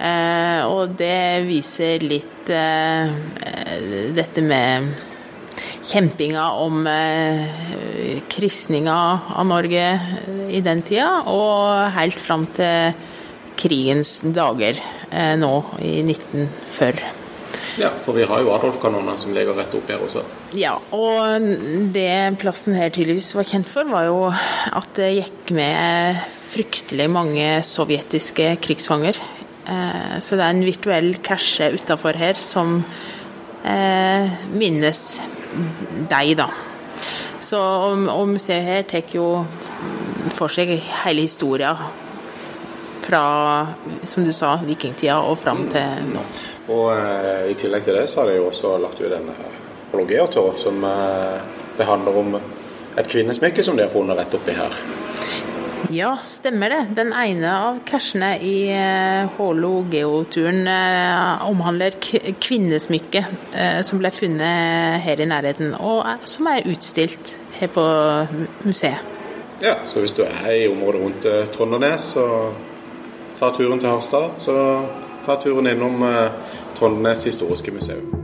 Eh, og det viser litt eh, dette med kjempinga om eh, kristninga av Norge i den tida, og helt fram til krigens dager nå i 1940. Ja, for vi har jo Adolf-kanoner som ligger rett opp her også. Ja, og det plassen her tydeligvis var kjent for, var jo at det gikk med fryktelig mange sovjetiske krigsfanger Eh, så det er en virtuell cache utafor her som eh, minnes deg, da. Så, og, museet her tar jo for seg hele historia fra, som du sa, vikingtida og fram til nå. Og eh, I tillegg til det så har de også lagt ut en apologeator som eh, det handler om et kvinnesmykke som de har funnet rett oppi her. Ja, stemmer det. Den ene av cashene i Hålo eh, geoturen eh, omhandler kvinnesmykket eh, som ble funnet her i nærheten, og som er utstilt her på museet. Ja, så hvis du er i området rundt Trondernes og tar turen til Harstad, så ta turen innom eh, Trollenes historiske museum.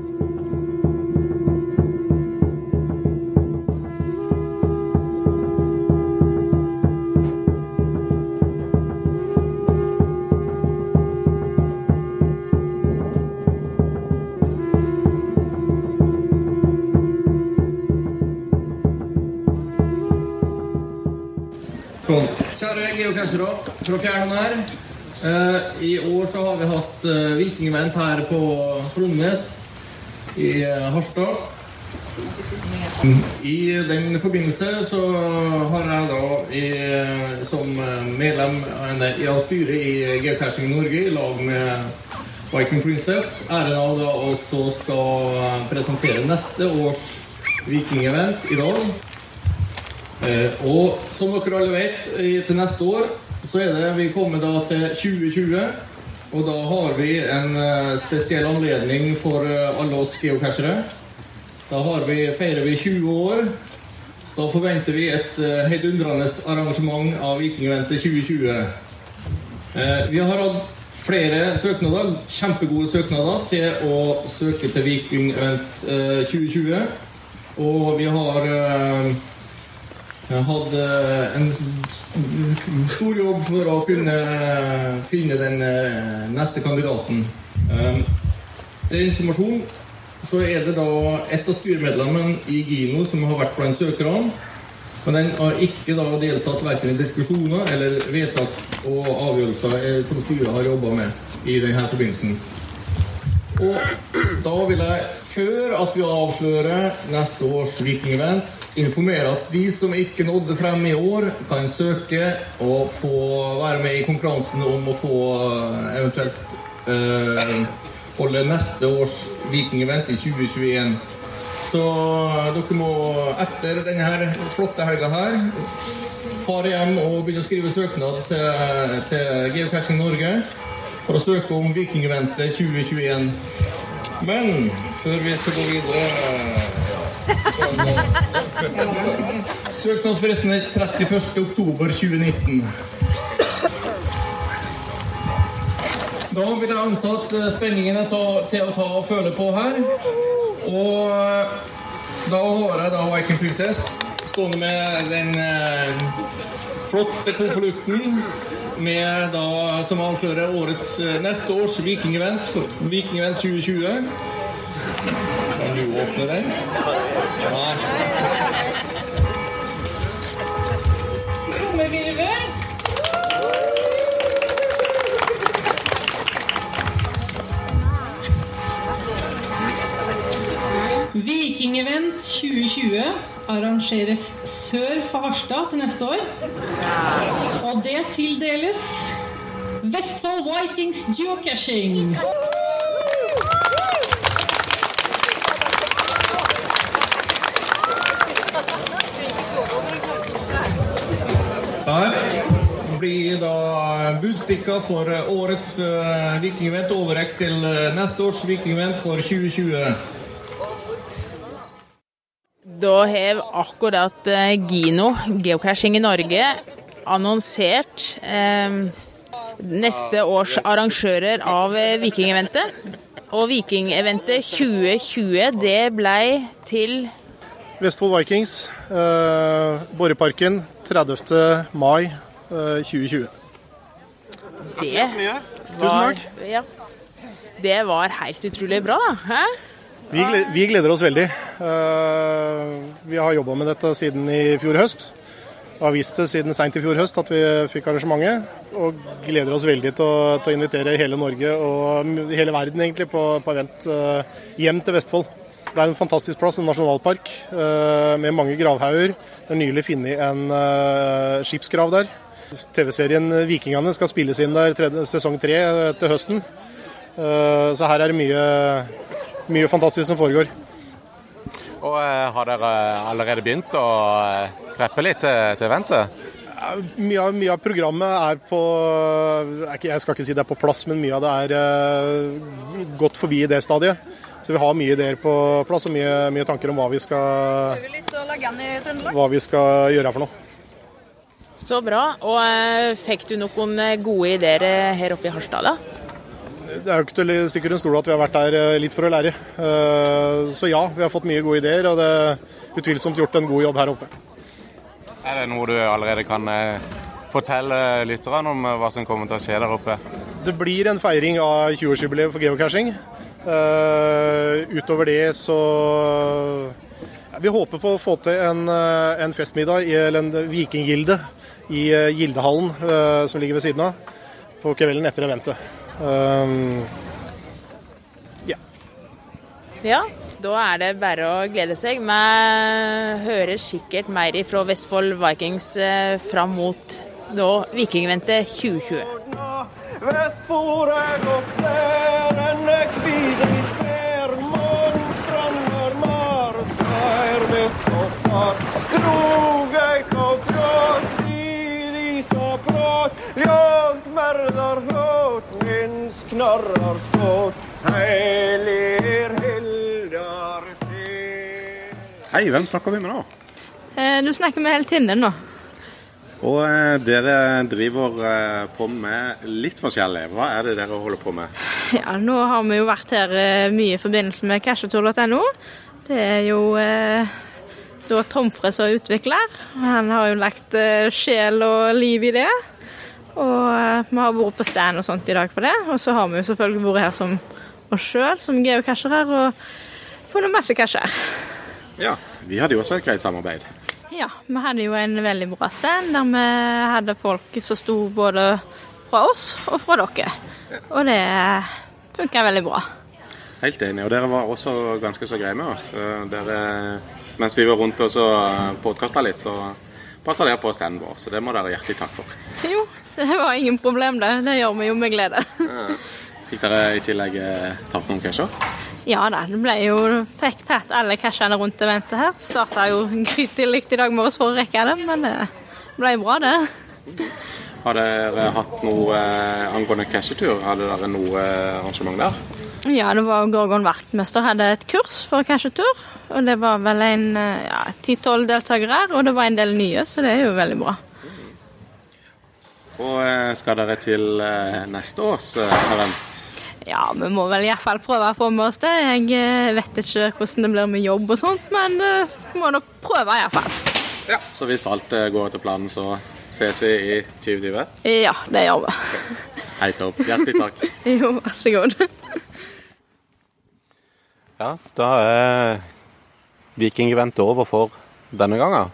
Kjære geocacher, for å fjerne den her. Eh, I år så har vi hatt eh, vikingevent her på Trondnes i eh, Harstad. I den forbindelse så har jeg da i, eh, som medlem av styret i Geocaching Norge i lag med Viking Princess æren av da også skal presentere neste års vikingevent i dag. Og som dere alle vet, til neste år så er det vi kommer da til 2020. Og da har vi en eh, spesiell anledning for eh, alle oss geocachere. Da vi, feirer vi 20 år. Så da forventer vi et eh, heidundrende arrangement av Vikingventet 2020. Eh, vi har hatt flere søknader, kjempegode søknader, til å søke til Vikingvent eh, 2020. Og vi har jeg hadde en stor jobb for å kunne finne den eh, neste kandidaten. Eh, Til informasjon så er det da et av styremedlemmene i Gino som har vært blant søkerne. Men den har ikke da deltatt verken i diskusjoner eller vedtak og avgjørelser eh, som styret har jobba med i denne forbindelsen. Og da vil jeg, før at vi avslører neste års Vikingevent, informere at de som ikke nådde frem i år, kan søke og få være med i konkurransen om å få eh, eventuelt eh, holde neste års Vikingevent i 2021. Så eh, dere må etter denne her flotte helga her fare hjem og begynne å skrive søknad til, til Geocaching Norge for å søke om Vikingeventet 2021. Men før vi skal gå videre Søknadsfristen er 31. oktober 2019. Da vil jeg anta at eh, spenningen er til å ta og føle på her. Og eh, da har jeg da Viking Princess stående med den eh, flotte konvolutten med da, som avslører årets eh, neste års Vikingevent, Vikingevent 2020. Kan du åpne den? Nei. 2020 arrangeres sør for Harstad til neste år. Og det tildeles Vestfold Vikings Geocaching. Blir da budstikka for årets uh, Vikingevent overrekt til eh, neste års Vikingevent for 2020. Da har akkurat eh, Gino, geocaching i Norge, annonsert eh, neste års arrangører av eh, Vikingeventet. Og Vikingeventet 2020, det ble til Vestfold Vikings, eh, Borreparken 30. mai eh, 2020. Det var, ja, det var helt utrolig bra, da. Hæ? Vi, gleder, vi gleder oss veldig. Eh, vi har jobba med dette siden i fjor høst. Og har vist det siden seint i fjor høst at vi fikk arrangementet. Og gleder oss veldig til å, til å invitere hele Norge og hele verden egentlig på, på event eh, hjem til Vestfold. Det er en fantastisk plass, en nasjonalpark eh, med mange gravhauger. Det er nylig funnet en skipsgrav der. TV-serien Vikingene skal spilles inn der sesong tre til høsten. Så her er det mye, mye fantastisk som foregår. Og eh, Har dere allerede begynt å eh, preppe litt til, til eventet? Mye av, mye av programmet er på Jeg skal ikke si det er på plass, men mye av det er eh, gått forbi det stadiet. Så vi har mye ideer på plass og mye, mye tanker om hva vi, skal, hva vi skal gjøre for noe. Så bra. Og eh, fikk du noen eh, gode ideer eh, her oppe i Harstad, da? Det er jo ikke til stikke under stol at vi har vært der eh, litt for å lære. Eh, Så ja, vi har fått mye gode ideer, og det er utvilsomt gjort en god jobb her oppe. Er det noe du allerede kan eh, fortelle lytterne om hva som kommer til å skje der oppe? Det blir en feiring av 20-årsjubileet for geocaching. Utover det så Vi håper på å få til en, en festmiddag, eller en vikinggilde, i eh, Gildehallen, eh, som ligger ved siden av, på kvelden etter eventet. Um, Ja, da er det bare å glede seg. Vi hører sikkert mer fra Vestfold Vikings eh, fram mot da Vikingvente 2020. Vestfor er gått nær, enne kvider sper, månfrannar marsa er mitt og far. Ei prat, mördar hårt, knarrar skåt, heilir hildar Hei, hvem snakker vi med nå? Eh, Du snakker med heltinnen nå. Og eh, dere driver eh, på med litt forskjellig. Hva er det dere holder på med? Ja, nå har vi jo vært her eh, mye i forbindelse med cashetor.no. Det er jo eh, da Tomfre som er utvikler. Han har jo lagt eh, sjel og liv i det. Og eh, vi har vært på stand og sånt i dag på det. Og så har vi jo selvfølgelig vært her som oss sjøl, som geocachere, og funnet masse casher. Ja, vi hadde jo også et greit samarbeid. Ja, vi hadde jo en veldig bra stand der vi hadde folk som sto både fra oss og fra dere. Og det funka veldig bra. Helt enig. Og dere var også ganske så greie med oss. Eh, Dere, mens vi var rundt og så podkasta litt, så passa dere på standen vår. Så det må dere hjertelig takk for. Jo, [LAUGHS] det var ingen problem det. Det gjør vi jo med glede. Fikk dere i tillegg eh, tatt noen casher? Ja da, det ble jo Fikk tatt alle cashene rundt eventet her. Starta jo grytidlig i dag morges for å rekke det, men det ble bra, det. Har dere hatt noe eh, angående cashetur? Hadde dere noe eh, arrangement der? Ja, det var Gorgon vaktmester hadde et kurs for cashetur. Og det var vel en ja, ti-tolv deltakere her, og det var en del nye, så det er jo veldig bra. Og eh, skal dere til eh, neste års eh, event? Ja, vi må vel iallfall prøve å få med oss det. Jeg vet ikke hvordan det blir med jobb og sånt, men vi må da prøve iallfall. Ja. Så hvis alt går etter planen, så ses vi i 2020? Ja, det gjør vi. Hei, Topp. Hjertelig takk. [LAUGHS] Jo, vær så god. Ja, da er Viking-eventet over for denne gangen.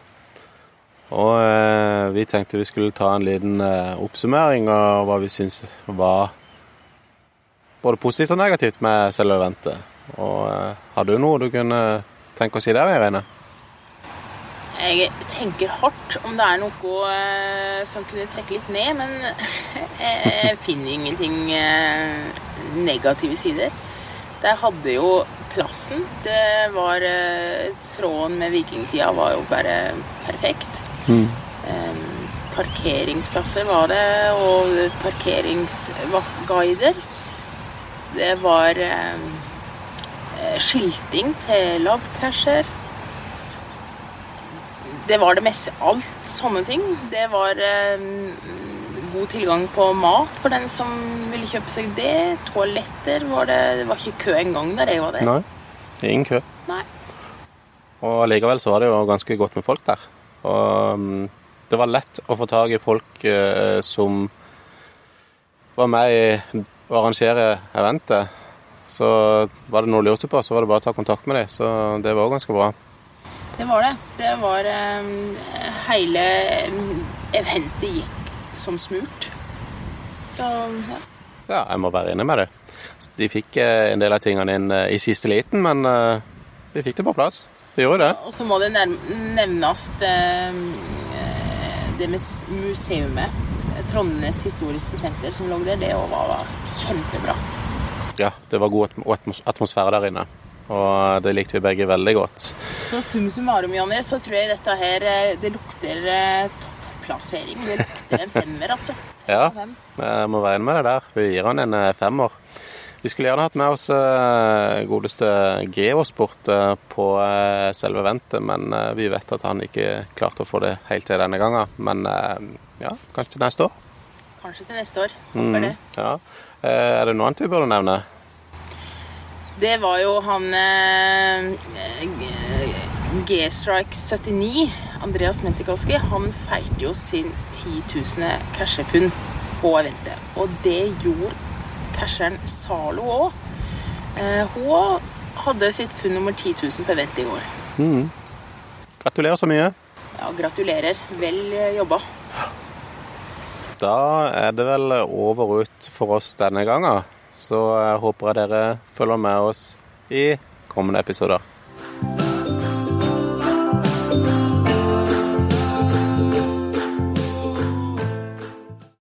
Og eh, vi tenkte vi skulle ta en liten eh, oppsummering av hva vi syns var både positivt og negativt med selve eventet. Og eh, har du noe du kunne tenke å si der, Irene? Jeg tenker hardt om det er noe eh, som kunne trekke litt ned, men [LAUGHS] jeg finner ingenting eh, negative sider. Der hadde jo plassen. Det var eh, Tråden med vikingtida var jo bare perfekt. Eh, parkeringsplasser var det, og parkeringsguider. Det var eh, skilting til labcasher. Det var det meste. Alt sånne ting. Det var eh, god tilgang på mat for den som ville kjøpe seg det. Toaletter var det Det var ikke kø engang der jeg var der. Nei, ingen kø. Nei. Og allikevel så var det jo ganske godt med folk der. Og mm, det var lett å få tak i folk eh, som var med i å arrangere eventet. Så var det noe du lurte på, så var det bare å ta kontakt med dem. Så det var ganske bra. Det var det. Det var eh, Hele eventet gikk som smurt. Så ja. Ja, jeg må være enig med det. De fikk eh, en del av tingene inn eh, i siste liten, men de fikk det på plass. De gjorde det. Og så må det nevnes eh, det med museet. museumet. Trondenes historiske senter som lå der. Det var, kjempebra. Ja, det var god atmosfære der inne. Og det likte vi begge veldig godt. Så sum summarum, Jonny, så tror jeg dette her eh, Det lukter eh, topplassering. Det lukter en femmer, altså. Ja, vi må enig med det der. Vi gir han en femmer. Vi skulle gjerne hatt med oss eh, godeste Geosport eh, på eh, selve eventet, men vi vet at han ikke klarte å få det helt til denne gangen. Men ja, kanskje til neste år. Kanskje til neste år. Håper Mm, det. ja. Er det noe annet vi burde nevne? Det var jo han G-Strike 79, Andreas Mentikoski, han feilte jo sin 10 000. cashefunn på eventet. Og det gjorde casheren Zalo òg. Eh, hun hadde sitt funn nummer 10 000 på vent i går. Mm. Gratulerer så mye. Ja, gratulerer. Vel jobba. Da er det vel over og ut for oss denne gangen. Så jeg håper jeg dere følger med oss i kommende episoder.